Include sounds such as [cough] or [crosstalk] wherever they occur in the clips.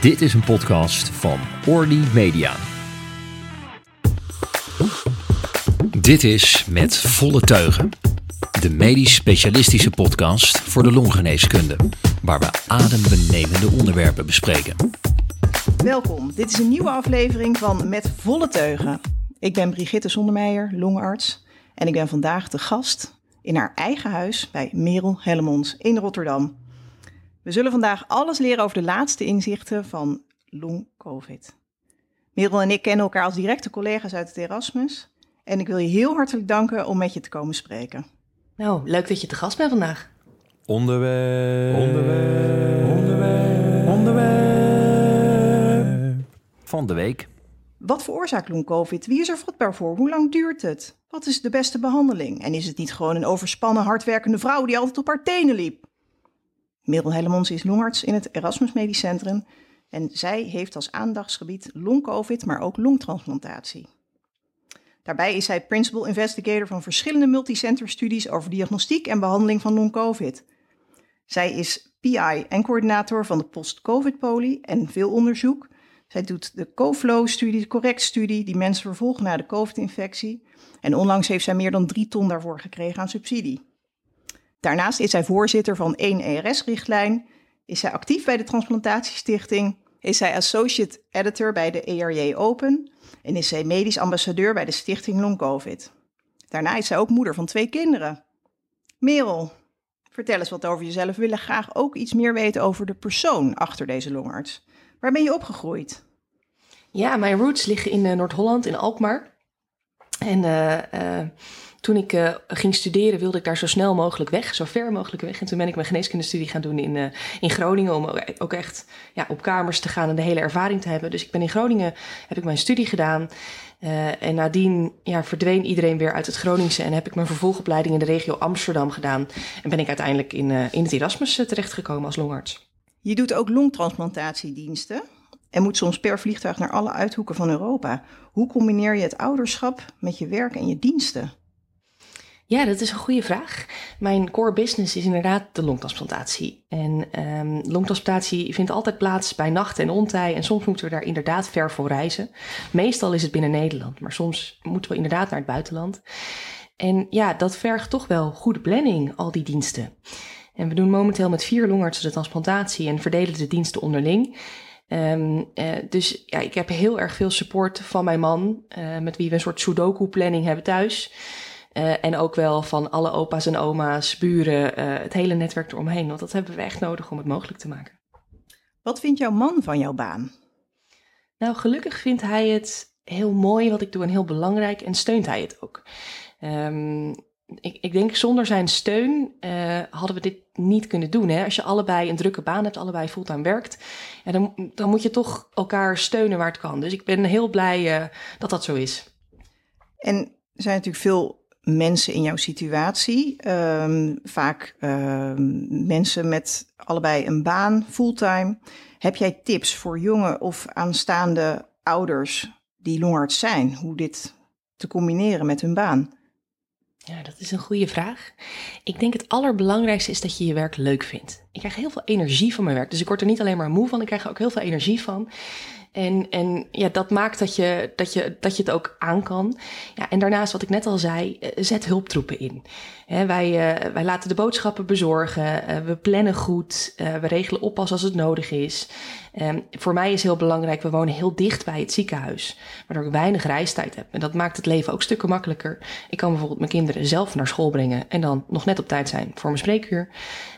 Dit is een podcast van Orly Media. Dit is Met Volle Teugen, de medisch specialistische podcast voor de longgeneeskunde, waar we adembenemende onderwerpen bespreken. Welkom, dit is een nieuwe aflevering van Met Volle Teugen. Ik ben Brigitte Zondermeijer, longarts, en ik ben vandaag de gast in haar eigen huis bij Merel Hellemons in Rotterdam. We zullen vandaag alles leren over de laatste inzichten van long-covid. Merel en ik kennen elkaar als directe collega's uit het Erasmus. En ik wil je heel hartelijk danken om met je te komen spreken. Nou, leuk dat je te gast bent vandaag. Onderwerp. Onderwerp. Onderwerp. Onderwerp. Van de week. Wat veroorzaakt long-covid? Wie is er vatbaar voor? Hoe lang duurt het? Wat is de beste behandeling? En is het niet gewoon een overspannen, hardwerkende vrouw die altijd op haar tenen liep? Merel Hellemons is longarts in het Erasmus Medisch Centrum en zij heeft als aandachtsgebied long-covid, maar ook longtransplantatie. Daarbij is zij principal investigator van verschillende multicenter studies over diagnostiek en behandeling van long-covid. Zij is PI en coördinator van de post-covid-poli en veel onderzoek. Zij doet de CoFlow-studie, de correct-studie, die mensen vervolgen na de covid-infectie. En onlangs heeft zij meer dan drie ton daarvoor gekregen aan subsidie. Daarnaast is zij voorzitter van 1 ERS-richtlijn, is zij actief bij de Transplantatiestichting, is zij associate editor bij de ERJ Open en is zij medisch ambassadeur bij de Stichting Long Covid. Daarna is zij ook moeder van twee kinderen. Merel, vertel eens wat over jezelf. We willen graag ook iets meer weten over de persoon achter deze longarts. Waar ben je opgegroeid? Ja, mijn roots liggen in uh, Noord-Holland, in Alkmaar. En uh, uh, toen ik uh, ging studeren wilde ik daar zo snel mogelijk weg, zo ver mogelijk weg. En toen ben ik mijn geneeskundestudie gaan doen in, uh, in Groningen om ook echt ja, op kamers te gaan en de hele ervaring te hebben. Dus ik ben in Groningen, heb ik mijn studie gedaan. Uh, en nadien ja, verdween iedereen weer uit het Groningse en heb ik mijn vervolgopleiding in de regio Amsterdam gedaan. En ben ik uiteindelijk in, in het Erasmus terechtgekomen als longarts. Je doet ook longtransplantatiediensten en moet soms per vliegtuig naar alle uithoeken van Europa. Hoe combineer je het ouderschap met je werk en je diensten? Ja, dat is een goede vraag. Mijn core business is inderdaad de longtransplantatie. En um, longtransplantatie vindt altijd plaats bij nacht en ontij. En soms moeten we daar inderdaad ver voor reizen. Meestal is het binnen Nederland, maar soms moeten we inderdaad naar het buitenland. En ja, dat vergt toch wel goede planning, al die diensten. En we doen momenteel met vier longartsen de transplantatie en verdelen de diensten onderling. Um, uh, dus ja, ik heb heel erg veel support van mijn man, uh, met wie we een soort sudoku-planning hebben thuis. Uh, en ook wel van alle opa's en oma's, buren, uh, het hele netwerk eromheen. Want dat hebben we echt nodig om het mogelijk te maken. Wat vindt jouw man van jouw baan? Nou, gelukkig vindt hij het heel mooi wat ik doe en heel belangrijk en steunt hij het ook. Um, ik, ik, denk zonder zijn steun uh, hadden we dit niet kunnen doen. Hè? Als je allebei een drukke baan hebt, allebei fulltime werkt, ja, dan, dan moet je toch elkaar steunen waar het kan. Dus ik ben heel blij dat dat zo is. En er zijn natuurlijk veel mensen in jouw situatie. Um, vaak um, mensen met allebei een baan, fulltime. Heb jij tips voor jonge of aanstaande ouders die longarts zijn, hoe dit te combineren met hun baan? Ja, dat is een goede vraag. Ik denk het allerbelangrijkste is dat je je werk leuk vindt. Ik krijg heel veel energie van mijn werk. Dus ik word er niet alleen maar moe van, ik krijg er ook heel veel energie van. En, en ja, dat maakt dat je, dat, je, dat je het ook aan kan. Ja, en daarnaast, wat ik net al zei, zet hulptroepen in. Wij, uh, wij laten de boodschappen bezorgen, uh, we plannen goed, uh, we regelen oppas als het nodig is. Um, voor mij is heel belangrijk, we wonen heel dicht bij het ziekenhuis, waardoor ik weinig reistijd heb. En dat maakt het leven ook stukken makkelijker. Ik kan bijvoorbeeld mijn kinderen zelf naar school brengen en dan nog net op tijd zijn voor mijn spreekuur.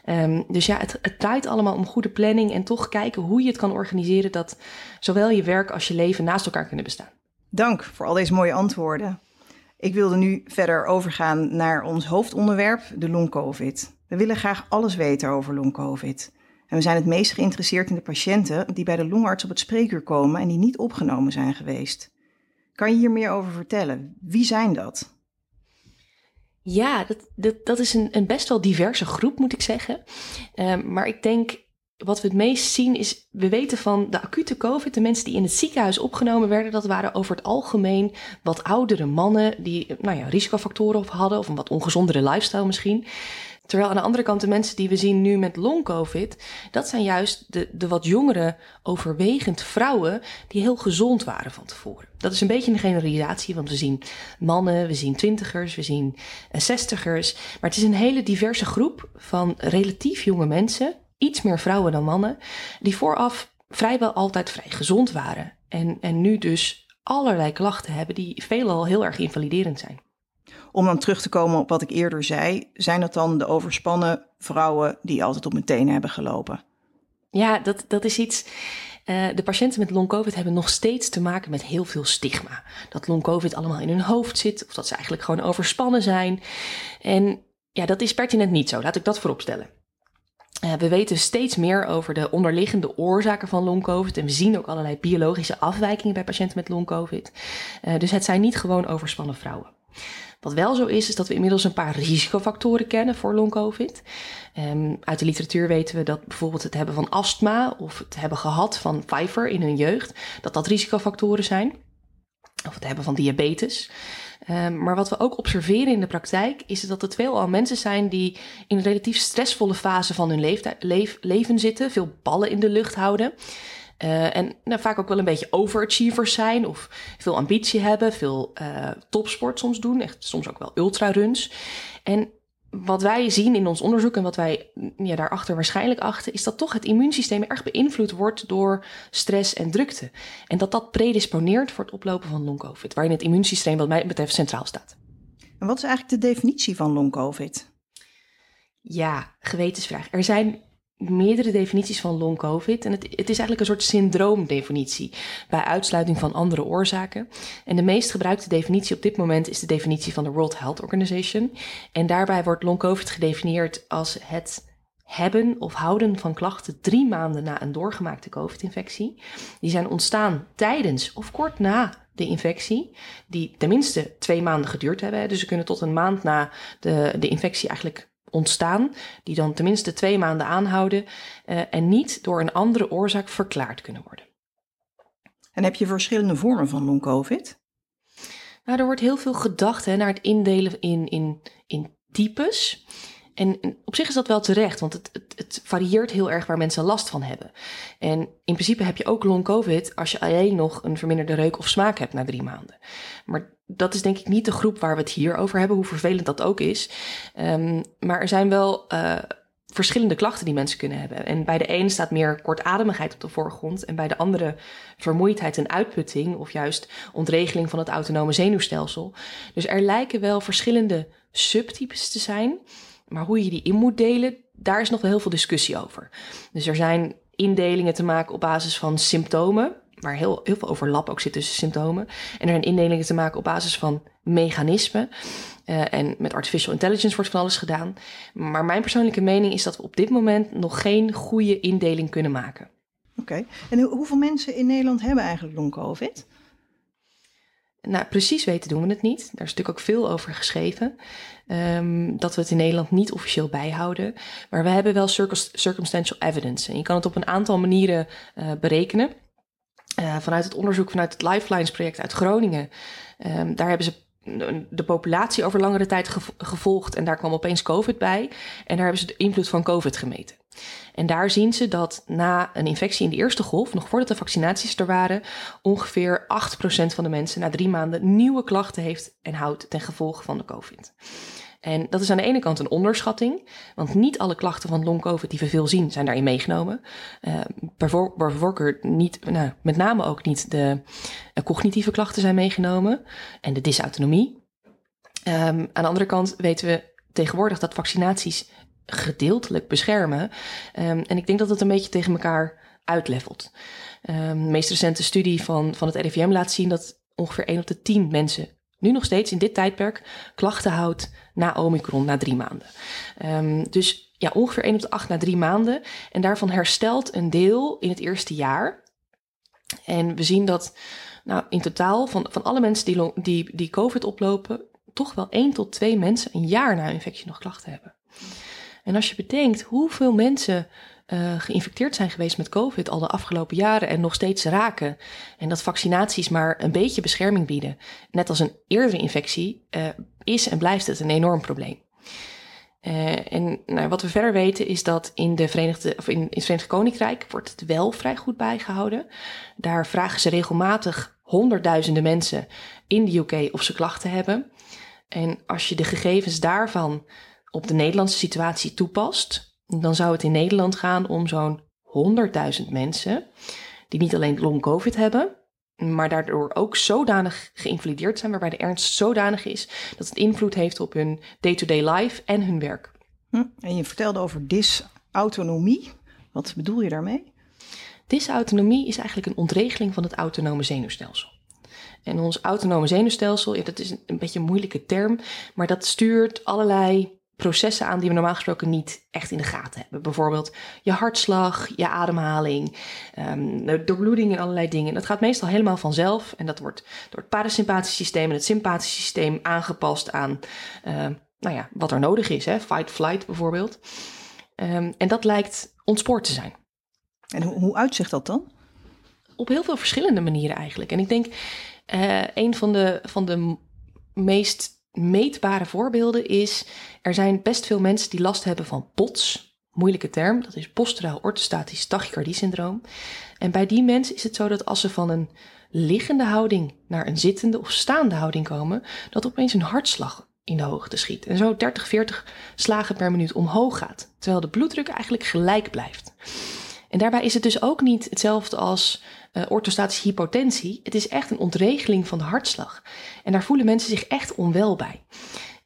Um, dus ja, het, het draait allemaal om goede planning en toch kijken hoe je het kan organiseren dat zowel je werk als je leven naast elkaar kunnen bestaan. Dank voor al deze mooie antwoorden. Ik wilde nu verder overgaan naar ons hoofdonderwerp, de long-covid. We willen graag alles weten over long-covid. En we zijn het meest geïnteresseerd in de patiënten die bij de longarts op het spreekuur komen en die niet opgenomen zijn geweest. Kan je hier meer over vertellen? Wie zijn dat? Ja, dat, dat, dat is een, een best wel diverse groep, moet ik zeggen. Um, maar ik denk wat we het meest zien is, we weten van de acute COVID, de mensen die in het ziekenhuis opgenomen werden, dat waren over het algemeen wat oudere mannen die nou ja, risicofactoren hadden of een wat ongezondere lifestyle misschien. Terwijl aan de andere kant de mensen die we zien nu met long-covid, dat zijn juist de, de wat jongere, overwegend vrouwen die heel gezond waren van tevoren. Dat is een beetje een generalisatie, want we zien mannen, we zien twintigers, we zien eh, zestigers. Maar het is een hele diverse groep van relatief jonge mensen, iets meer vrouwen dan mannen, die vooraf vrijwel altijd vrij gezond waren. En, en nu dus allerlei klachten hebben die veelal heel erg invaliderend zijn. Om dan terug te komen op wat ik eerder zei, zijn het dan de overspannen vrouwen die altijd op hun tenen hebben gelopen? Ja, dat, dat is iets. Uh, de patiënten met long-covid hebben nog steeds te maken met heel veel stigma. Dat long-covid allemaal in hun hoofd zit, of dat ze eigenlijk gewoon overspannen zijn. En ja, dat is pertinent niet zo, laat ik dat vooropstellen. Uh, we weten steeds meer over de onderliggende oorzaken van long-covid. En we zien ook allerlei biologische afwijkingen bij patiënten met long-covid. Uh, dus het zijn niet gewoon overspannen vrouwen. Wat wel zo is, is dat we inmiddels een paar risicofactoren kennen voor long-covid. Um, uit de literatuur weten we dat bijvoorbeeld het hebben van astma of het hebben gehad van Pfeiffer in hun jeugd, dat dat risicofactoren zijn. Of het hebben van diabetes. Um, maar wat we ook observeren in de praktijk is dat het veelal mensen zijn die in een relatief stressvolle fase van hun leef, leven zitten, veel ballen in de lucht houden. Uh, en nou, vaak ook wel een beetje overachievers zijn of veel ambitie hebben, veel uh, topsport soms doen, echt soms ook wel ultraruns. En wat wij zien in ons onderzoek en wat wij ja, daarachter waarschijnlijk achten, is dat toch het immuunsysteem erg beïnvloed wordt door stress en drukte. En dat dat predisponeert voor het oplopen van long-covid, waarin het immuunsysteem wat mij betreft centraal staat. En wat is eigenlijk de definitie van long-covid? Ja, gewetensvraag. Er zijn meerdere definities van long COVID. En het, het, is eigenlijk een soort syndroomdefinitie bij uitsluiting van andere oorzaken. En de meest gebruikte definitie op dit moment is de definitie van de World Health Organization. En daarbij wordt long COVID gedefinieerd als het hebben of houden van klachten drie maanden na een doorgemaakte COVID-infectie. Die zijn ontstaan tijdens of kort na de infectie, die tenminste twee maanden geduurd hebben. Dus ze kunnen tot een maand na de, de infectie eigenlijk ontstaan, die dan tenminste twee maanden aanhouden uh, en niet door een andere oorzaak verklaard kunnen worden. En heb je verschillende vormen van long-covid? Nou, er wordt heel veel gedacht hè, naar het indelen in, in, in types. En op zich is dat wel terecht, want het, het, varieert heel erg waar mensen last van hebben. En in principe heb je ook long COVID als je alleen nog een verminderde reuk of smaak hebt na drie maanden. Maar dat is denk ik niet de groep waar we het hier over hebben, hoe vervelend dat ook is. Um, maar er zijn wel uh, verschillende klachten die mensen kunnen hebben. En bij de een staat meer kortademigheid op de voorgrond en bij de andere vermoeidheid en uitputting of juist ontregeling van het autonome zenuwstelsel. Dus er lijken wel verschillende subtypes te zijn. Maar hoe je die in moet delen, daar is nog wel heel veel discussie over. Dus er zijn indelingen te maken op basis van symptomen, waar heel, heel veel overlap ook zit tussen symptomen. En er zijn indelingen te maken op basis van mechanismen. Uh, en met artificial intelligence wordt van alles gedaan. Maar mijn persoonlijke mening is dat we op dit moment nog geen goede indeling kunnen maken. Oké, en hoeveel mensen in Nederland hebben eigenlijk long-covid? Nou, precies weten doen we het niet. Daar is natuurlijk ook veel over geschreven. Um, dat we het in Nederland niet officieel bijhouden. Maar we hebben wel circumstantial evidence. En je kan het op een aantal manieren uh, berekenen. Uh, vanuit het onderzoek vanuit het Lifelines project uit Groningen. Um, daar hebben ze de populatie over langere tijd gevolgd en daar kwam opeens COVID bij. En daar hebben ze de invloed van COVID gemeten. En daar zien ze dat na een infectie in de eerste golf, nog voordat de vaccinaties er waren, ongeveer 8% van de mensen na drie maanden nieuwe klachten heeft en houdt ten gevolge van de COVID. En dat is aan de ene kant een onderschatting, want niet alle klachten van long-covid die we veel zien zijn daarin meegenomen. Uh, niet, nou, met name ook niet de cognitieve klachten zijn meegenomen en de dysautonomie. Um, aan de andere kant weten we tegenwoordig dat vaccinaties gedeeltelijk beschermen. Um, en ik denk dat het een beetje tegen elkaar uitlevelt. Um, de meest recente studie van, van het RIVM laat zien dat ongeveer 1 op de 10 mensen nu nog steeds in dit tijdperk klachten houdt na Omicron, na drie maanden. Um, dus ja, ongeveer 1 op de 8 na drie maanden. En daarvan herstelt een deel in het eerste jaar. En we zien dat nou, in totaal van, van alle mensen die, die, die COVID oplopen, toch wel 1 tot 2 mensen een jaar na infectie nog klachten hebben. En als je bedenkt hoeveel mensen uh, geïnfecteerd zijn geweest met COVID al de afgelopen jaren en nog steeds raken. En dat vaccinaties maar een beetje bescherming bieden, net als een eerdere infectie, uh, is en blijft het een enorm probleem. Uh, en nou, wat we verder weten is dat in, de Verenigde, of in, in het Verenigd Koninkrijk wordt het wel vrij goed bijgehouden. Daar vragen ze regelmatig honderdduizenden mensen in de UK of ze klachten hebben. En als je de gegevens daarvan op de Nederlandse situatie toepast, dan zou het in Nederland gaan om zo'n 100.000 mensen die niet alleen long COVID hebben, maar daardoor ook zodanig geïnvalideerd zijn, waarbij de ernst zodanig is dat het invloed heeft op hun day-to-day life en hun werk. Hm. En je vertelde over dysautonomie. Wat bedoel je daarmee? Dysautonomie is eigenlijk een ontregeling van het autonome zenuwstelsel. En ons autonome zenuwstelsel, ja, dat is een, beetje een moeilijke term, maar dat stuurt allerlei processen aan die we normaal gesproken niet echt in de gaten hebben. Bijvoorbeeld je hartslag, je ademhaling, um, de doorbloeding en allerlei dingen. Dat gaat meestal helemaal vanzelf en dat wordt door het parasympathische systeem en het sympathische systeem aangepast aan uh, nou ja, wat er nodig is. Hè? Fight, flight bijvoorbeeld. Um, en dat lijkt ontspoord te zijn. En hoe, hoe uitzicht dat dan? Op heel veel verschillende manieren eigenlijk. En ik denk uh, een van de, van de meest meetbare voorbeelden is, er zijn best veel mensen die last hebben van POTS. Moeilijke term, dat is posturaal orthostatisch tachycardie-syndroom. En bij die mensen is het zo dat als ze van een liggende houding naar een zittende of staande houding komen, dat opeens hun hartslag in de hoogte schiet. En zo 30, 40 slagen per minuut omhoog gaat. Terwijl de bloeddruk eigenlijk gelijk blijft. En daarbij is het dus ook niet hetzelfde als uh, orthostatische hypotensie. Het is echt een ontregeling van de hartslag. En daar voelen mensen zich echt onwel bij.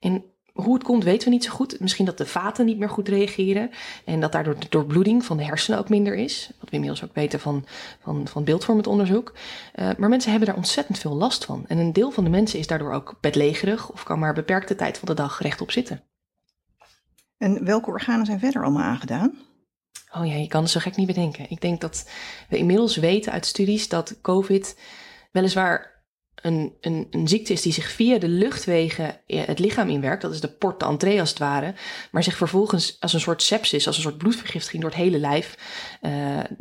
En hoe het komt weten we niet zo goed. Misschien dat de vaten niet meer goed reageren. En dat daardoor de doorbloeding van de hersenen ook minder is. Wat we inmiddels ook weten van, van, van beeldvormend onderzoek. Uh, maar mensen hebben daar ontzettend veel last van. En een deel van de mensen is daardoor ook bedlegerig. Of kan maar beperkte tijd van de dag rechtop zitten. En welke organen zijn verder allemaal aangedaan? Oh ja, je kan het zo gek niet bedenken. Ik denk dat we inmiddels weten uit studies dat COVID weliswaar een, een, een ziekte is die zich via de luchtwegen het lichaam inwerkt. Dat is de porte d'entrée als het ware. Maar zich vervolgens als een soort sepsis, als een soort bloedvergiftiging door het hele lijf, uh,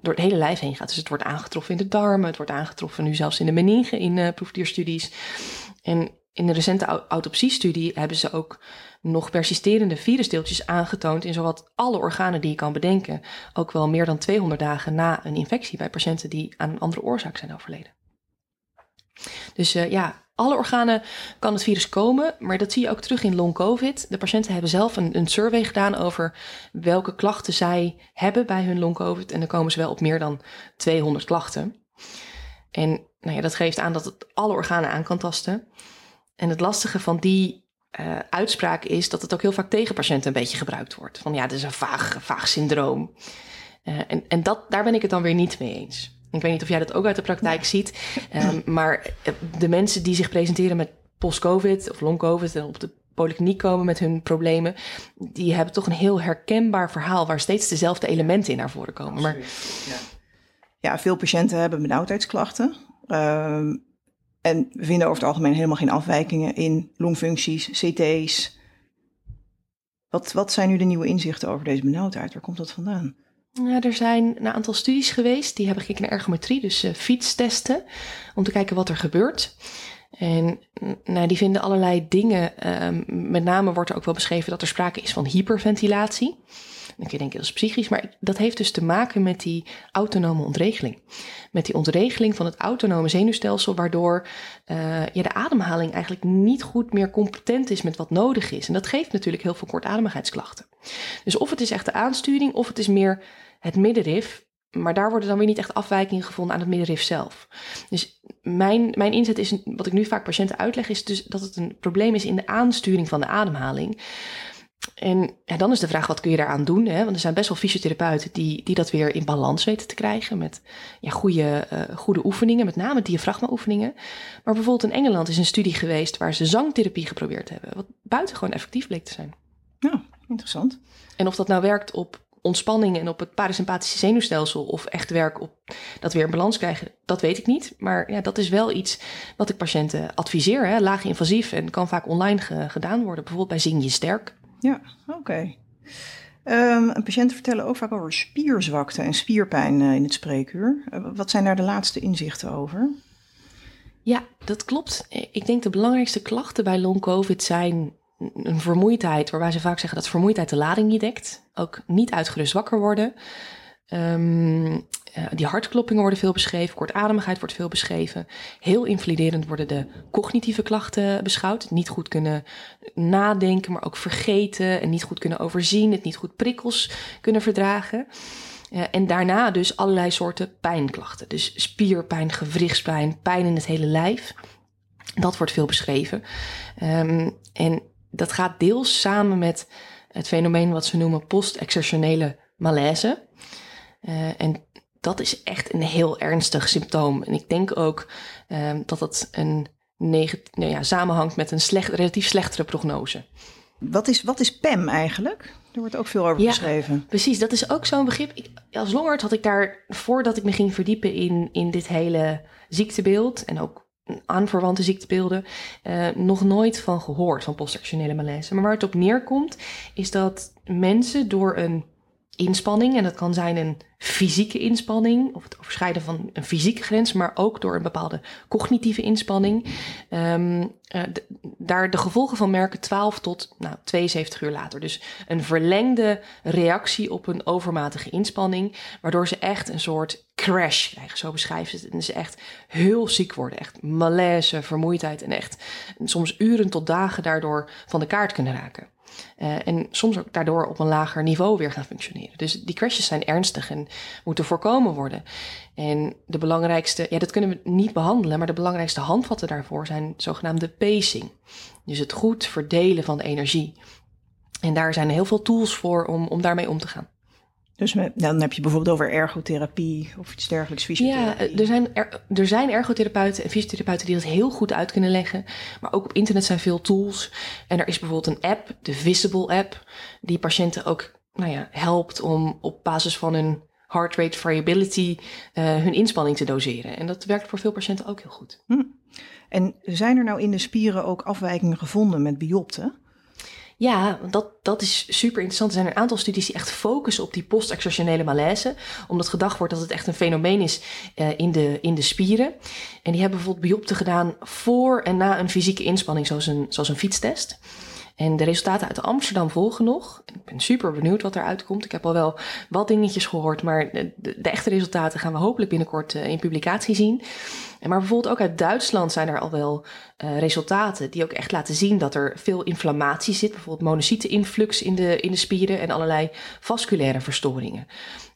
door het hele lijf heen gaat. Dus het wordt aangetroffen in de darmen, het wordt aangetroffen nu zelfs in de meningen in uh, proefdierstudies. En in de recente autopsiestudie hebben ze ook nog persisterende virusdeeltjes aangetoond in zowat alle organen die je kan bedenken. Ook wel meer dan 200 dagen na een infectie bij patiënten die aan een andere oorzaak zijn overleden. Dus uh, ja, alle organen kan het virus komen, maar dat zie je ook terug in long COVID. De patiënten hebben zelf een, een survey gedaan over welke klachten zij hebben bij hun long COVID. En dan komen ze wel op meer dan 200 klachten. En nou ja, dat geeft aan dat het alle organen aan kan tasten. En het lastige van die uh, uitspraak is dat het ook heel vaak tegen patiënten een beetje gebruikt wordt. Van ja, het is een vaag, vaag syndroom. Uh, en en dat, daar ben ik het dan weer niet mee eens. Ik weet niet of jij dat ook uit de praktijk ziet. Um, [clears throat] maar eh, de mensen die zich presenteren met post-COVID of long-COVID en op de polykliniek komen met hun problemen, die hebben toch een heel herkenbaar verhaal waar steeds dezelfde elementen in naar voren komen. Maar, ja. ja, veel patiënten hebben benauwdheidsklachten. Uh, en we vinden over het algemeen helemaal geen afwijkingen in longfuncties, CT's. Wat, wat zijn nu de nieuwe inzichten over deze benauwdheid? Waar komt dat vandaan? Ja, er zijn een aantal studies geweest die hebben gekeken naar ergometrie, dus uh, fietstesten, om te kijken wat er gebeurt. En nou, die vinden allerlei dingen. Uh, met name wordt er ook wel beschreven dat er sprake is van hyperventilatie. Dan kun je denken, dat is psychisch, maar dat heeft dus te maken met die autonome ontregeling. Met die ontregeling van het autonome zenuwstelsel, waardoor uh, ja, de ademhaling eigenlijk niet goed meer competent is met wat nodig is. En dat geeft natuurlijk heel veel kortademigheidsklachten. Dus of het is echt de aansturing, of het is meer het middenrif, maar daar worden dan weer niet echt afwijkingen gevonden aan het middenrif zelf. Dus mijn, mijn inzet is, wat ik nu vaak patiënten uitleg, is dus dat het een probleem is in de aansturing van de ademhaling. En ja, dan is de vraag, wat kun je daaraan doen? Hè? Want er zijn best wel fysiotherapeuten die, die dat weer in balans weten te krijgen met ja, goede, uh, goede oefeningen, met name diafragma-oefeningen. Maar bijvoorbeeld in Engeland is een studie geweest waar ze zangtherapie geprobeerd hebben, wat buitengewoon effectief bleek te zijn. Ja, interessant. En of dat nou werkt op ontspanning en op het parasympathische zenuwstelsel of echt werk op dat weer in balans krijgen, dat weet ik niet. Maar ja, dat is wel iets wat ik patiënten adviseer. Hè? Laag invasief en kan vaak online ge gedaan worden, bijvoorbeeld bij Zing je sterk. Ja, oké. Okay. Um, patiënten vertellen ook vaak over spierzwakte en spierpijn uh, in het spreekuur. Uh, wat zijn daar de laatste inzichten over? Ja, dat klopt. Ik denk de belangrijkste klachten bij long-covid zijn een vermoeidheid, waarbij ze vaak zeggen dat vermoeidheid de lading niet dekt. Ook niet uitgerust wakker worden. Ehm, die hartkloppingen worden veel beschreven, kortademigheid wordt veel beschreven. Heel invaliderend worden de cognitieve klachten beschouwd. Niet goed kunnen nadenken, maar ook vergeten en niet goed kunnen overzien, het niet goed prikkels kunnen verdragen. Uh, en daarna dus allerlei soorten pijnklachten. Dus spierpijn, gewrichtspijn, pijn in het hele lijf. Dat wordt veel beschreven. Um, en dat gaat deels samen met het fenomeen wat ze noemen post-exertionele malaise. Uh, en dat is echt een heel ernstig symptoom. En ik denk ook um, dat dat een nou ja, samenhangt met een slecht, relatief slechtere prognose. Wat is, wat is PEM eigenlijk? Er wordt ook veel over ja, geschreven. Precies, dat is ook zo'n begrip. Ik, als longarts had ik daar, voordat ik me ging verdiepen in, in dit hele ziektebeeld... en ook aanverwante ziektebeelden, uh, nog nooit van gehoord, van postactionele malaise. Maar waar het op neerkomt, is dat mensen door een inspanning, en dat kan zijn een fysieke inspanning, of het overschrijden van een fysieke grens, maar ook door een bepaalde cognitieve inspanning, um, uh, daar de gevolgen van merken 12 tot nou, 72 uur later. Dus een verlengde reactie op een overmatige inspanning, waardoor ze echt een soort crash krijgen, zo beschrijven ze het. En ze echt heel ziek worden, echt malaise, vermoeidheid en echt soms uren tot dagen daardoor van de kaart kunnen raken. Uh, en soms ook daardoor op een lager niveau weer gaan functioneren. Dus die crashes zijn ernstig en moeten voorkomen worden. En de belangrijkste, ja, dat kunnen we niet behandelen, maar de belangrijkste handvatten daarvoor zijn zogenaamde pacing. Dus het goed verdelen van de energie. En daar zijn heel veel tools voor om, om daarmee om te gaan. Dus met, dan heb je bijvoorbeeld over ergotherapie of iets dergelijks, fysiotherapie. Ja, er zijn, er, er zijn ergotherapeuten en fysiotherapeuten die dat heel goed uit kunnen leggen. Maar ook op internet zijn veel tools. En er is bijvoorbeeld een app, de Visible app, die patiënten ook nou ja, helpt om op basis van hun heart rate variability uh, hun inspanning te doseren. En dat werkt voor veel patiënten ook heel goed. Hm. En zijn er nou in de spieren ook afwijkingen gevonden met biopten? Ja, dat, dat is super interessant. Er zijn een aantal studies die echt focussen op die post-exertionele malaise. Omdat gedacht wordt dat het echt een fenomeen is uh, in, de, in de spieren. En die hebben bijvoorbeeld biopten gedaan voor en na een fysieke inspanning, zoals een, zoals een fietstest. En de resultaten uit Amsterdam volgen nog. Ik ben super benieuwd wat eruit komt. Ik heb al wel wat dingetjes gehoord, maar de, de echte resultaten gaan we hopelijk binnenkort uh, in publicatie zien. Maar bijvoorbeeld ook uit Duitsland zijn er al wel uh, resultaten die ook echt laten zien dat er veel inflammatie zit. Bijvoorbeeld monocyteninflux in de, in de spieren en allerlei vasculaire verstoringen.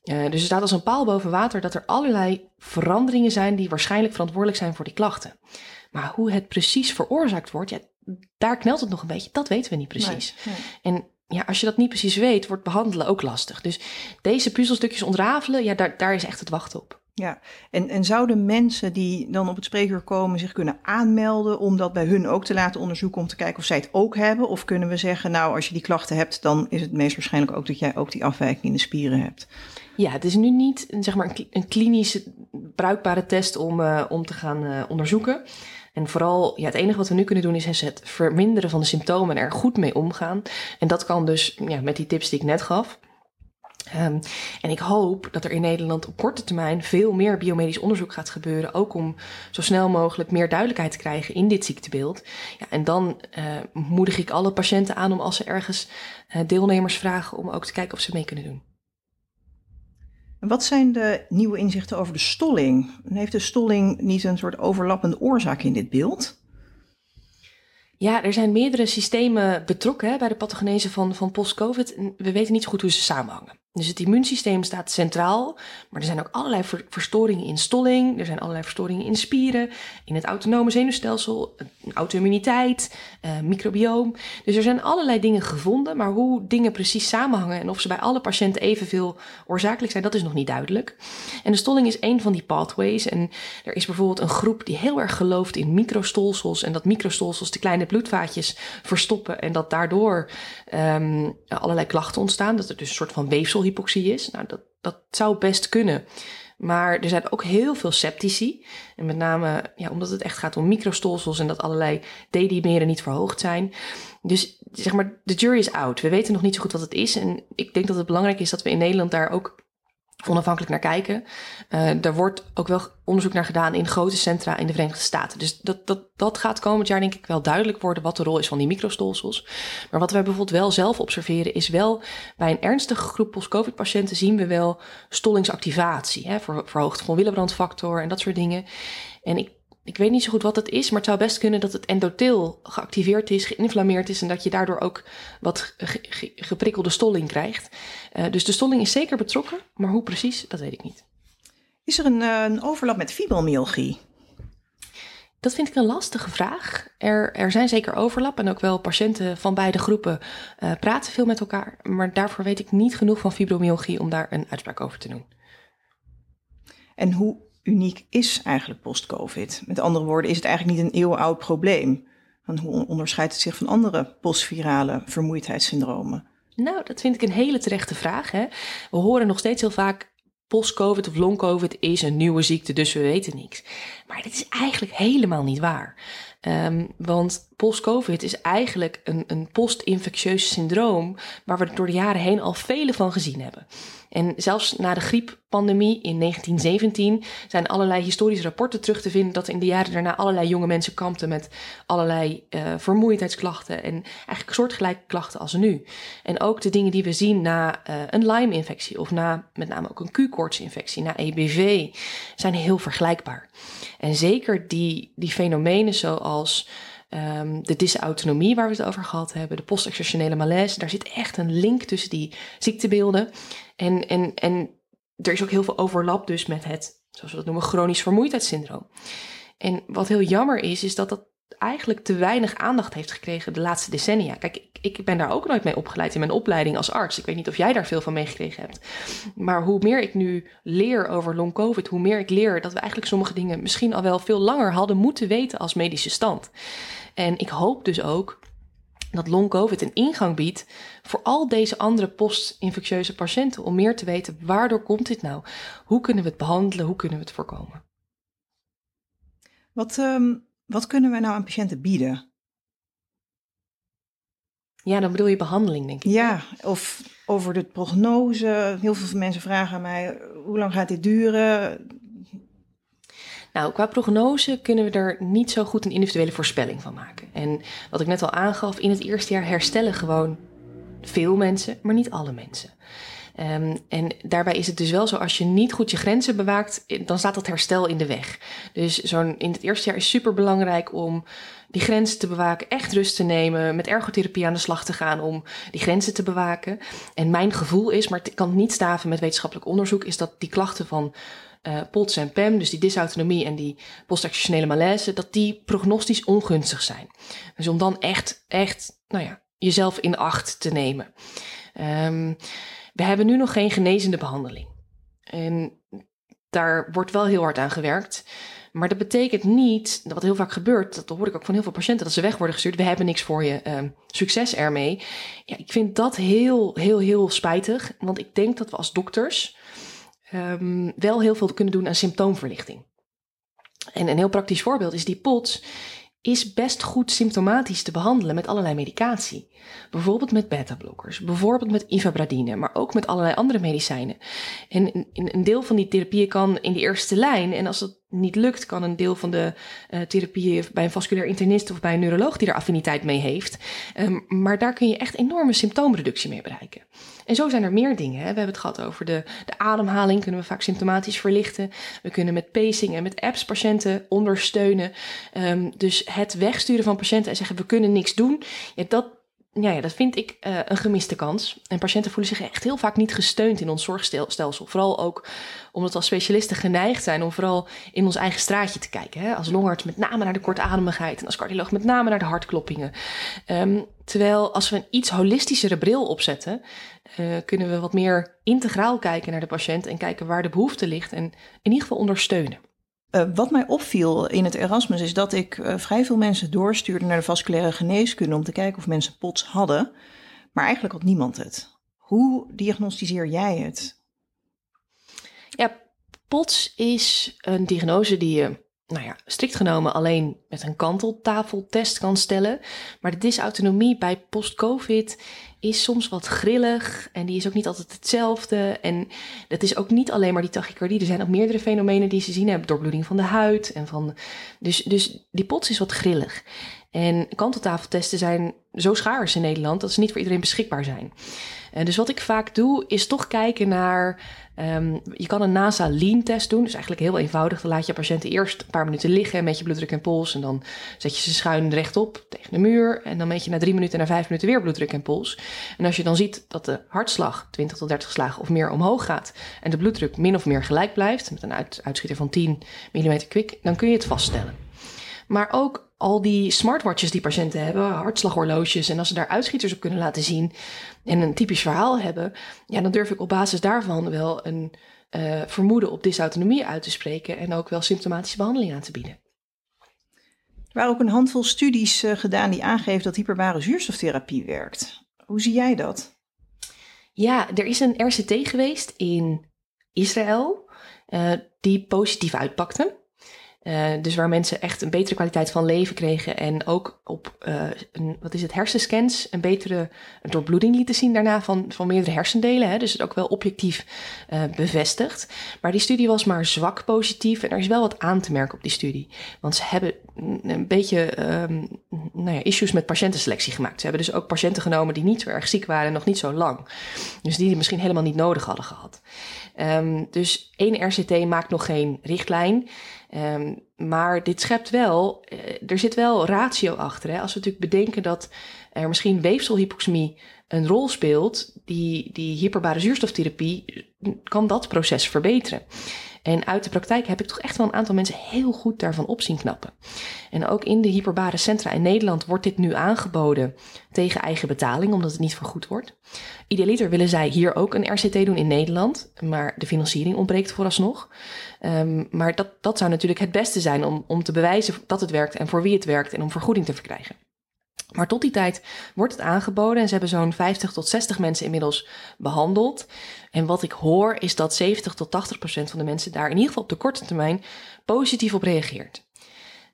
Uh, dus er staat als een paal boven water dat er allerlei veranderingen zijn die waarschijnlijk verantwoordelijk zijn voor die klachten. Maar hoe het precies veroorzaakt wordt, ja, daar knelt het nog een beetje. Dat weten we niet precies. Nee, nee. En ja, als je dat niet precies weet, wordt behandelen ook lastig. Dus deze puzzelstukjes ontrafelen, ja, daar, daar is echt het wachten op. Ja, en, en zouden mensen die dan op het spreekuur komen zich kunnen aanmelden om dat bij hun ook te laten onderzoeken om te kijken of zij het ook hebben? Of kunnen we zeggen, nou, als je die klachten hebt, dan is het meest waarschijnlijk ook dat jij ook die afwijking in de spieren hebt? Ja, het is nu niet zeg maar, een klinisch bruikbare test om, uh, om te gaan uh, onderzoeken. En vooral, ja, het enige wat we nu kunnen doen is het verminderen van de symptomen en er goed mee omgaan. En dat kan dus ja, met die tips die ik net gaf. Um, en ik hoop dat er in Nederland op korte termijn veel meer biomedisch onderzoek gaat gebeuren. Ook om zo snel mogelijk meer duidelijkheid te krijgen in dit ziektebeeld. Ja, en dan uh, moedig ik alle patiënten aan om als ze ergens uh, deelnemers vragen om ook te kijken of ze mee kunnen doen. Wat zijn de nieuwe inzichten over de stolling? Heeft de stolling niet een soort overlappende oorzaak in dit beeld? Ja, er zijn meerdere systemen betrokken hè, bij de pathogenese van, van post-COVID. We weten niet zo goed hoe ze samenhangen. Dus het immuunsysteem staat centraal, maar er zijn ook allerlei verstoringen in stolling, er zijn allerlei verstoringen in spieren, in het autonome zenuwstelsel, auto-immuniteit, uh, microbioom. Dus er zijn allerlei dingen gevonden, maar hoe dingen precies samenhangen en of ze bij alle patiënten evenveel oorzakelijk zijn, dat is nog niet duidelijk. En de stolling is een van die pathways en er is bijvoorbeeld een groep die heel erg gelooft in microstolsels en dat microstolsels de kleine bloedvaatjes verstoppen en dat daardoor um, allerlei klachten ontstaan, dat er dus een soort van weefsel hypoxie is. Nou, dat, dat zou best kunnen. Maar er zijn ook heel veel septici. En met name ja, omdat het echt gaat om microstolsels en dat allerlei D-dimeren niet verhoogd zijn. Dus zeg maar, de jury is out. We weten nog niet zo goed wat het is. En ik denk dat het belangrijk is dat we in Nederland daar ook onafhankelijk naar kijken. Uh, er wordt ook wel onderzoek naar gedaan in grote centra in de Verenigde Staten. Dus dat, dat, dat gaat komend jaar denk ik wel duidelijk worden wat de rol is van die microstolsels. Maar wat wij bijvoorbeeld wel zelf observeren is wel bij een ernstige groep post-covid patiënten zien we wel stollingsactivatie. Hè, verhoogd van Willebrand-factor en dat soort dingen. En ik ik weet niet zo goed wat het is, maar het zou best kunnen dat het endotheel geactiveerd is, geïnflammeerd is en dat je daardoor ook wat geprikkelde stolling krijgt. Uh, dus de stolling is zeker betrokken, maar hoe precies, dat weet ik niet. Is er een, uh, een overlap met fibromyalgie? Dat vind ik een lastige vraag. Er, er zijn zeker overlap en ook wel patiënten van beide groepen uh, praten veel met elkaar. Maar daarvoor weet ik niet genoeg van fibromyalgie om daar een uitspraak over te doen. En hoe uniek is eigenlijk post-COVID? Met andere woorden, is het eigenlijk niet een eeuwenoud probleem? Want hoe onderscheidt het zich van andere postvirale vermoeidheidssyndromen? Nou, dat vind ik een hele terechte vraag. Hè? We horen nog steeds heel vaak post-COVID of long-COVID is een nieuwe ziekte, dus we weten niks. Maar dit is eigenlijk helemaal niet waar. Um, want post-COVID is eigenlijk een, een post-infectieus syndroom waar we door de jaren heen al vele van gezien hebben. En zelfs na de grieppandemie in 1917 zijn allerlei historische rapporten terug te vinden dat in de jaren daarna allerlei jonge mensen kampten met allerlei uh, vermoeidheidsklachten en eigenlijk soortgelijke klachten als nu. En ook de dingen die we zien na uh, een Lyme-infectie of na met name ook een Q-koortsinfectie, na EBV, zijn heel vergelijkbaar. En zeker die, die fenomenen zoals um, de dysautonomie waar we het over gehad hebben, de postexertionele malaise, daar zit echt een link tussen die ziektebeelden. En, en, en er is ook heel veel overlap dus met het, zoals we dat noemen, chronisch vermoeidheidssyndroom. En wat heel jammer is, is dat dat eigenlijk te weinig aandacht heeft gekregen de laatste decennia. Kijk, ik, ik, ben daar ook nooit mee opgeleid in mijn opleiding als arts. Ik weet niet of jij daar veel van meegekregen hebt. Maar hoe meer ik nu leer over long COVID, hoe meer ik leer dat we eigenlijk sommige dingen misschien al wel veel langer hadden moeten weten als medische stand. En ik hoop dus ook dat long COVID een ingang biedt voor al deze andere post-infectieuze patiënten om meer te weten waardoor komt dit nou? Hoe kunnen we het behandelen? Hoe kunnen we het voorkomen? Wat, um, wat kunnen wij nou aan patiënten bieden? Ja, dan bedoel je behandeling, denk ik. Ja, of over de prognose. Heel veel mensen vragen aan mij: hoe lang gaat dit duren? Nou, qua prognose kunnen we er niet zo goed een individuele voorspelling van maken. En wat ik net al aangaf, in het eerste jaar herstellen gewoon veel mensen, maar niet alle mensen. Um, en daarbij is het dus wel zo, als je niet goed je grenzen bewaakt, dan staat dat herstel in de weg. Dus zo'n in het eerste jaar is super belangrijk om die grenzen te bewaken, echt rust te nemen, met ergotherapie aan de slag te gaan om die grenzen te bewaken. En mijn gevoel is, maar ik kan het niet staven met wetenschappelijk onderzoek, is dat die klachten van uh, POTS en PEM, dus die dysautonomie en die postactionele malaise, dat die prognostisch ongunstig zijn. Dus om dan echt, echt, nou ja, jezelf in acht te nemen. Um, we hebben nu nog geen genezende behandeling. En daar wordt wel heel hard aan gewerkt. Maar dat betekent niet, wat heel vaak gebeurt, dat hoor ik ook van heel veel patiënten, dat ze weg worden gestuurd. We hebben niks voor je, um, succes ermee. Ja, ik vind dat heel, heel, heel spijtig. Want ik denk dat we als dokters um, wel heel veel kunnen doen aan symptoomverlichting. En een heel praktisch voorbeeld is die POTS is best goed symptomatisch te behandelen met allerlei medicatie. Bijvoorbeeld met beta-blokkers, bijvoorbeeld met ivabradine, maar ook met allerlei andere medicijnen. En een deel van die therapieën kan in de eerste lijn, en als dat niet lukt, kan een deel van de uh, therapieën bij een vasculair internist of bij een neuroloog die er affiniteit mee heeft. Um, maar daar kun je echt enorme symptoomreductie mee bereiken. En zo zijn er meer dingen. Hè. We hebben het gehad over de, de ademhaling, kunnen we vaak symptomatisch verlichten. We kunnen met pacing en met apps patiënten ondersteunen. Um, dus het wegsturen van patiënten en zeggen we kunnen niks doen, dat ja, ja, dat vind ik uh, een gemiste kans. En patiënten voelen zich echt heel vaak niet gesteund in ons zorgstelsel. Vooral ook omdat we als specialisten geneigd zijn om vooral in ons eigen straatje te kijken. Hè? Als longarts met name naar de kortademigheid en als cardioloog met name naar de hartkloppingen. Um, terwijl als we een iets holistischere bril opzetten, uh, kunnen we wat meer integraal kijken naar de patiënt en kijken waar de behoefte ligt en in ieder geval ondersteunen. Uh, wat mij opviel in het Erasmus is dat ik uh, vrij veel mensen doorstuurde naar de vasculaire geneeskunde om te kijken of mensen POTS hadden, maar eigenlijk had niemand het. Hoe diagnosticeer jij het? Ja, POTS is een diagnose die je nou ja, strikt genomen alleen met een kanteltafeltest kan stellen. Maar de dysautonomie bij post-COVID is soms wat grillig en die is ook niet altijd hetzelfde. En dat is ook niet alleen maar die tachycardie. Er zijn ook meerdere fenomenen die ze zien hebben. Doorbloeding van de huid en van... Dus, dus die pots is wat grillig. En kanteltafeltesten zijn zo schaars in Nederland dat ze niet voor iedereen beschikbaar zijn. En dus wat ik vaak doe, is toch kijken naar. Um, je kan een NASA lean test doen. Dus eigenlijk heel eenvoudig. Dan laat je patiënten eerst een paar minuten liggen met je bloeddruk en pols. En dan zet je ze schuin rechtop tegen de muur. En dan meet je na drie minuten en na vijf minuten weer bloeddruk en pols. En als je dan ziet dat de hartslag 20 tot 30 slagen of meer omhoog gaat. En de bloeddruk min of meer gelijk blijft. Met een uit, uitschieter van 10 mm kwik. Dan kun je het vaststellen. Maar ook al die smartwatches die patiënten hebben, hartslaghorloges, en als ze daar uitschieters op kunnen laten zien en een typisch verhaal hebben, ja, dan durf ik op basis daarvan wel een uh, vermoeden op dysautonomie uit te spreken en ook wel symptomatische behandeling aan te bieden. Er waren ook een handvol studies uh, gedaan die aangeven dat hyperbare zuurstoftherapie werkt. Hoe zie jij dat? Ja, er is een RCT geweest in Israël uh, die positief uitpakte. Uh, dus waar mensen echt een betere kwaliteit van leven kregen en ook op, een, wat is het, hersenscans een betere doorbloeding lieten zien daarna van, van meerdere hersendelen. Hè? Dus het ook wel objectief uh, bevestigd. Maar die studie was maar zwak positief en er is wel wat aan te merken op die studie. Want ze hebben een beetje um, nou ja, issues met patiëntenselectie gemaakt. Ze hebben dus ook patiënten genomen die niet zo erg ziek waren en nog niet zo lang. Dus die die misschien helemaal niet nodig hadden gehad. Um, dus één RCT maakt nog geen richtlijn. Um, maar dit schept wel, uh, er zit wel ratio achter. Hè? Als we natuurlijk bedenken dat er misschien weefselhypoxemie een rol speelt, die, die hyperbare zuurstoftherapie kan dat proces verbeteren. En uit de praktijk heb ik toch echt wel een aantal mensen heel goed daarvan op zien knappen. En ook in de hyperbare centra in Nederland wordt dit nu aangeboden tegen eigen betaling, omdat het niet vergoed wordt. Idealiter willen zij hier ook een RCT doen in Nederland, maar de financiering ontbreekt vooralsnog. Um, maar dat, dat zou natuurlijk het beste zijn om, om te bewijzen dat het werkt en voor wie het werkt en om vergoeding te verkrijgen. Maar tot die tijd wordt het aangeboden en ze hebben zo'n 50 tot 60 mensen inmiddels behandeld. En wat ik hoor is dat 70 tot 80 procent van de mensen daar in ieder geval op de korte termijn positief op reageert.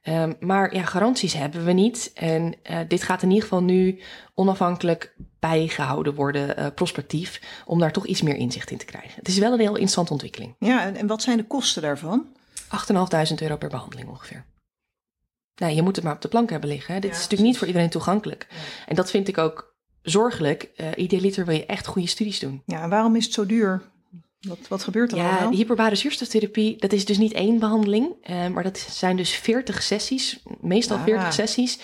Um, maar ja, garanties hebben we niet. En uh, dit gaat in ieder geval nu onafhankelijk bijgehouden worden, uh, prospectief, om daar toch iets meer inzicht in te krijgen. Het is wel een heel interessante ontwikkeling. Ja, en wat zijn de kosten daarvan? 8.500 euro per behandeling ongeveer. Nou, je moet het maar op de plank hebben liggen. Hè. Dit ja, is natuurlijk niet voor iedereen toegankelijk. Ja. En dat vind ik ook zorgelijk. Uh, idealiter wil je echt goede studies doen. Ja, en waarom is het zo duur? Wat, wat gebeurt er ja, allemaal? de hyperbare zuurstoftherapie, dat is dus niet één behandeling, uh, maar dat zijn dus 40 sessies, meestal ah. 40 sessies,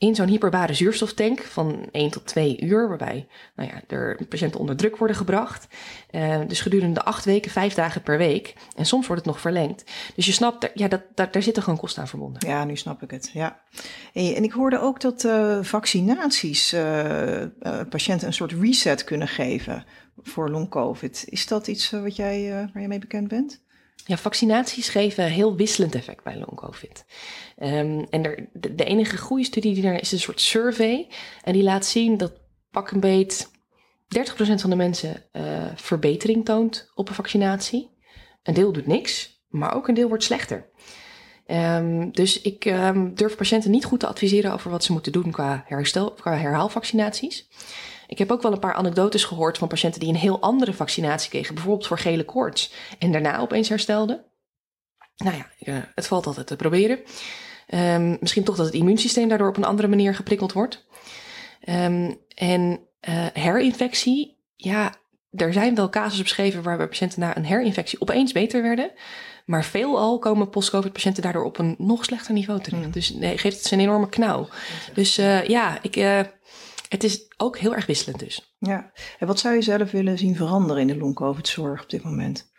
in zo'n hyperbare zuurstoftank van 1 tot 2 uur, waarbij nou ja, er patiënten onder druk worden gebracht. Uh, dus gedurende 8 weken, 5 dagen per week. En soms wordt het nog verlengd. Dus je snapt, ja, dat, dat, daar zitten gewoon kosten aan verbonden. Ja, nu snap ik het. Ja. En, ik hoorde ook dat uh, vaccinaties uh, patiënten een soort reset kunnen geven voor long-covid. Is dat iets wat jij, waar je mee bekend bent? Ja, vaccinaties geven heel wisselend effect bij long-covid. Um, en er, de, enige goede studie die er is, een soort survey. En die laat zien dat pak een beet 30% van de mensen uh, verbetering toont op een vaccinatie. Een deel doet niks, maar ook een deel wordt slechter. Um, dus ik um, durf patiënten niet goed te adviseren over wat ze moeten doen qua, herstel, qua herhaalvaccinaties. Ik heb ook wel een paar anekdotes gehoord van patiënten die een heel andere vaccinatie kregen, bijvoorbeeld voor gele koorts, en daarna opeens herstelden. Nou ja, uh, het valt altijd te proberen. Um, misschien toch dat het immuunsysteem daardoor op een andere manier geprikkeld wordt. Um, en uh, herinfectie, ja, er zijn wel casus beschreven waarbij patiënten na een herinfectie opeens beter werden. Maar veelal komen post-covid patiënten daardoor op een nog slechter niveau terecht. Mm. Dus nee, geeft het een enorme knauw. Dus uh, ja, ik, uh, het is ook heel erg wisselend dus. Ja, en wat zou je zelf willen zien veranderen in de long-covid-zorg op dit moment?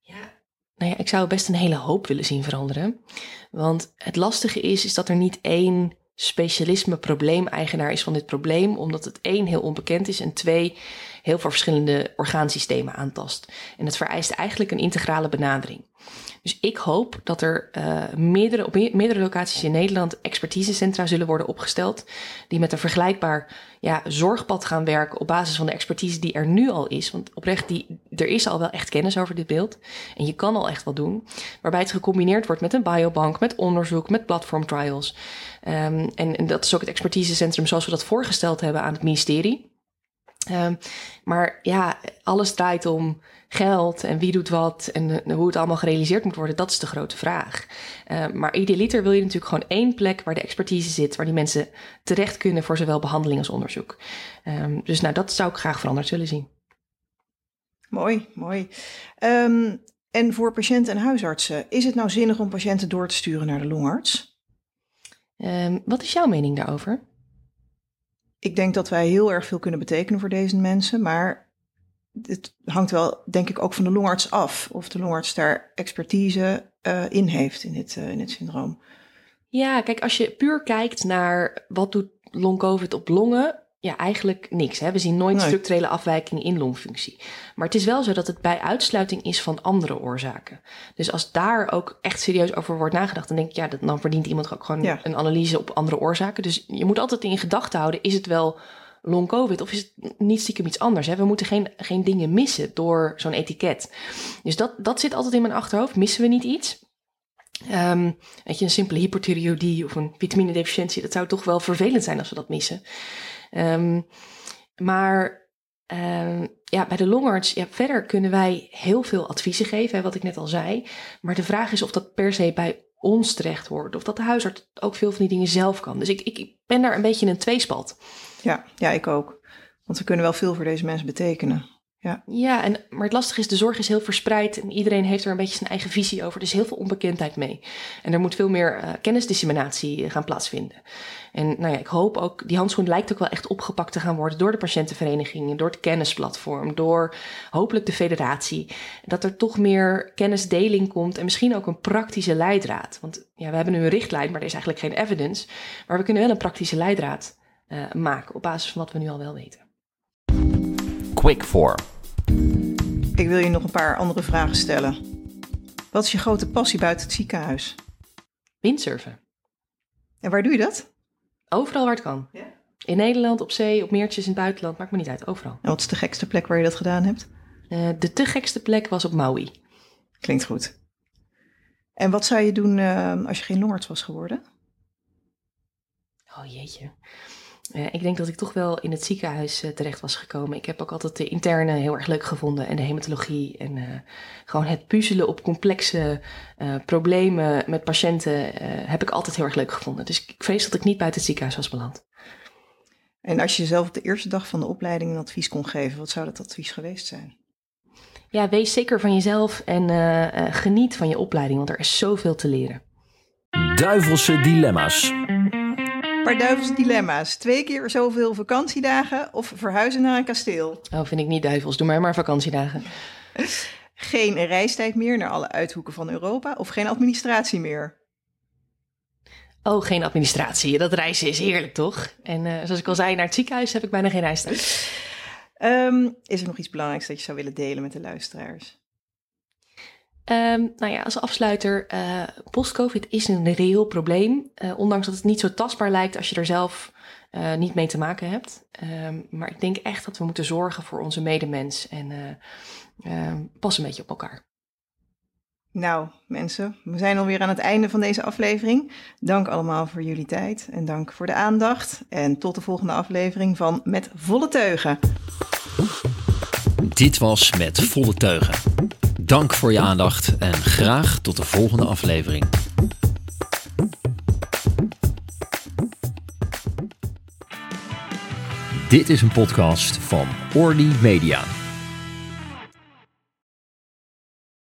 Ja, nou ja, ik zou best een hele hoop willen zien veranderen. Want het lastige is, is dat er niet één specialisme probleemeigenaar is van dit probleem, omdat het één heel onbekend is en twee heel veel verschillende orgaansystemen aantast. En het vereist eigenlijk een integrale benadering. Dus ik hoop dat er uh, meerdere, op meerdere locaties in Nederland expertisecentra zullen worden opgesteld. Die met een vergelijkbaar ja, zorgpad gaan werken op basis van de expertise die er nu al is. Want oprecht, die, er is al wel echt kennis over dit beeld. En je kan al echt wat doen. Waarbij het gecombineerd wordt met een biobank, met onderzoek, met platform trials. En, en dat is ook het expertisecentrum zoals we dat voorgesteld hebben aan het ministerie. Um, maar ja, alles draait om geld en wie doet wat en uh, hoe het allemaal gerealiseerd moet worden. Dat is de grote vraag. Uh, maar idealiter wil je natuurlijk gewoon één plek waar de expertise zit, waar die mensen terecht kunnen voor zowel behandeling als onderzoek. Um, dus nou, dat zou ik graag veranderd willen zien. Mooi, mooi. Um, en voor patiënten en huisartsen, is het nou zinnig om patiënten door te sturen naar de longarts? Wat is jouw mening daarover? Ik denk dat wij heel erg veel kunnen betekenen voor deze mensen, maar het hangt wel, denk ik, ook van de longarts af. Of de longarts daar expertise uh, in heeft in dit, uh, in dit syndroom. Ja, kijk, als je puur kijkt naar wat doet long-covid op longen, ja, eigenlijk niks. Hè? We zien nooit nee. structurele afwijkingen in longfunctie. Maar het is wel zo dat het bij uitsluiting is van andere oorzaken. Dus als daar ook echt serieus over wordt nagedacht, dan denk ik, ja, dat, dan verdient iemand ook gewoon ja. een analyse op andere oorzaken. Dus je moet altijd in gedachten houden, is het wel long covid of is het niet stiekem iets anders? Hè? We moeten geen, geen dingen missen door zo'n etiket. Dus dat, dat zit altijd in mijn achterhoofd. Missen we niet iets? Um, weet je, een simpele hypothyreoïdie of een vitaminedeficiëntie, dat zou toch wel vervelend zijn als we dat missen. Um, maar um, ja, bij de longarts, ja, verder kunnen wij heel veel adviezen geven, hè, wat ik net al zei. Maar de vraag is of dat per se bij ons terecht hoort. Of dat de huisarts ook veel van die dingen zelf kan. Dus ik, ik ben daar een beetje in een tweespalt. Ja, ja, ik ook. Want we kunnen wel veel voor deze mensen betekenen. Ja, ja en, maar het lastige is, de zorg is heel verspreid en iedereen heeft er een beetje zijn eigen visie over. Er is heel veel onbekendheid mee. En er moet veel meer uh, kennisdisseminatie gaan plaatsvinden. En nou ja, ik hoop ook, die handschoen lijkt ook wel echt opgepakt te gaan worden door de patiëntenverenigingen, door het kennisplatform, door hopelijk de federatie. Dat er toch meer kennisdeling komt en misschien ook een praktische leidraad. Want ja, we hebben nu een richtlijn, maar er is eigenlijk geen evidence. Maar we kunnen wel een praktische leidraad uh, maken op basis van wat we nu al wel weten. Quick for. Ik wil je nog een paar andere vragen stellen. Wat is je grote passie buiten het ziekenhuis? Windsurfen. En waar doe je dat? Overal waar het kan. Ja? In Nederland, op zee, op meertjes in het buitenland, maakt me niet uit, overal. En wat is de gekste plek waar je dat gedaan hebt? Uh, de te gekste plek was op Maui. Klinkt goed. En wat zou je doen uh, als je geen longarts was geworden? Oh jeetje. Uh, ik denk dat ik toch wel in het ziekenhuis uh, terecht was gekomen. Ik heb ook altijd de interne heel erg leuk gevonden en de hematologie. En uh, gewoon het puzzelen op complexe problemen met patiënten heb ik altijd heel erg leuk gevonden. Dus ik vrees dat ik niet buiten het ziekenhuis was beland. En als je zelf op de eerste dag van de opleiding een advies kon geven, wat zou dat advies geweest zijn? Ja, wees zeker van jezelf en geniet van je opleiding, want er is zoveel te leren. Duivelse dilemma's paar duivels dilemma's. Twee keer zoveel vakantiedagen of verhuizen naar een kasteel? Oh, vind ik niet duivels. Doe maar maar vakantiedagen. geen reistijd meer naar alle uithoeken van Europa of geen administratie meer? Oh, geen administratie. Dat reizen is heerlijk, toch? En uh, zoals ik al zei, naar het ziekenhuis heb ik bijna geen reistijd. Um, is er nog iets belangrijks dat je zou willen delen met de luisteraars? Um, nou ja, als afsluiter, uh, post-COVID is een reëel probleem. Uh, ondanks dat het niet zo tastbaar lijkt als je er zelf uh, niet mee te maken hebt. Um, maar ik denk echt dat we moeten zorgen voor onze medemens en um, pas een beetje op elkaar. Nou, mensen, we zijn alweer aan het einde van deze aflevering. Dank allemaal voor jullie tijd en dank voor de aandacht. En tot de volgende aflevering van Met Volle Teugen. Dit was Met Volle Teugen. Dank voor je aandacht en graag tot de volgende aflevering. Dit is een podcast van Orly Media.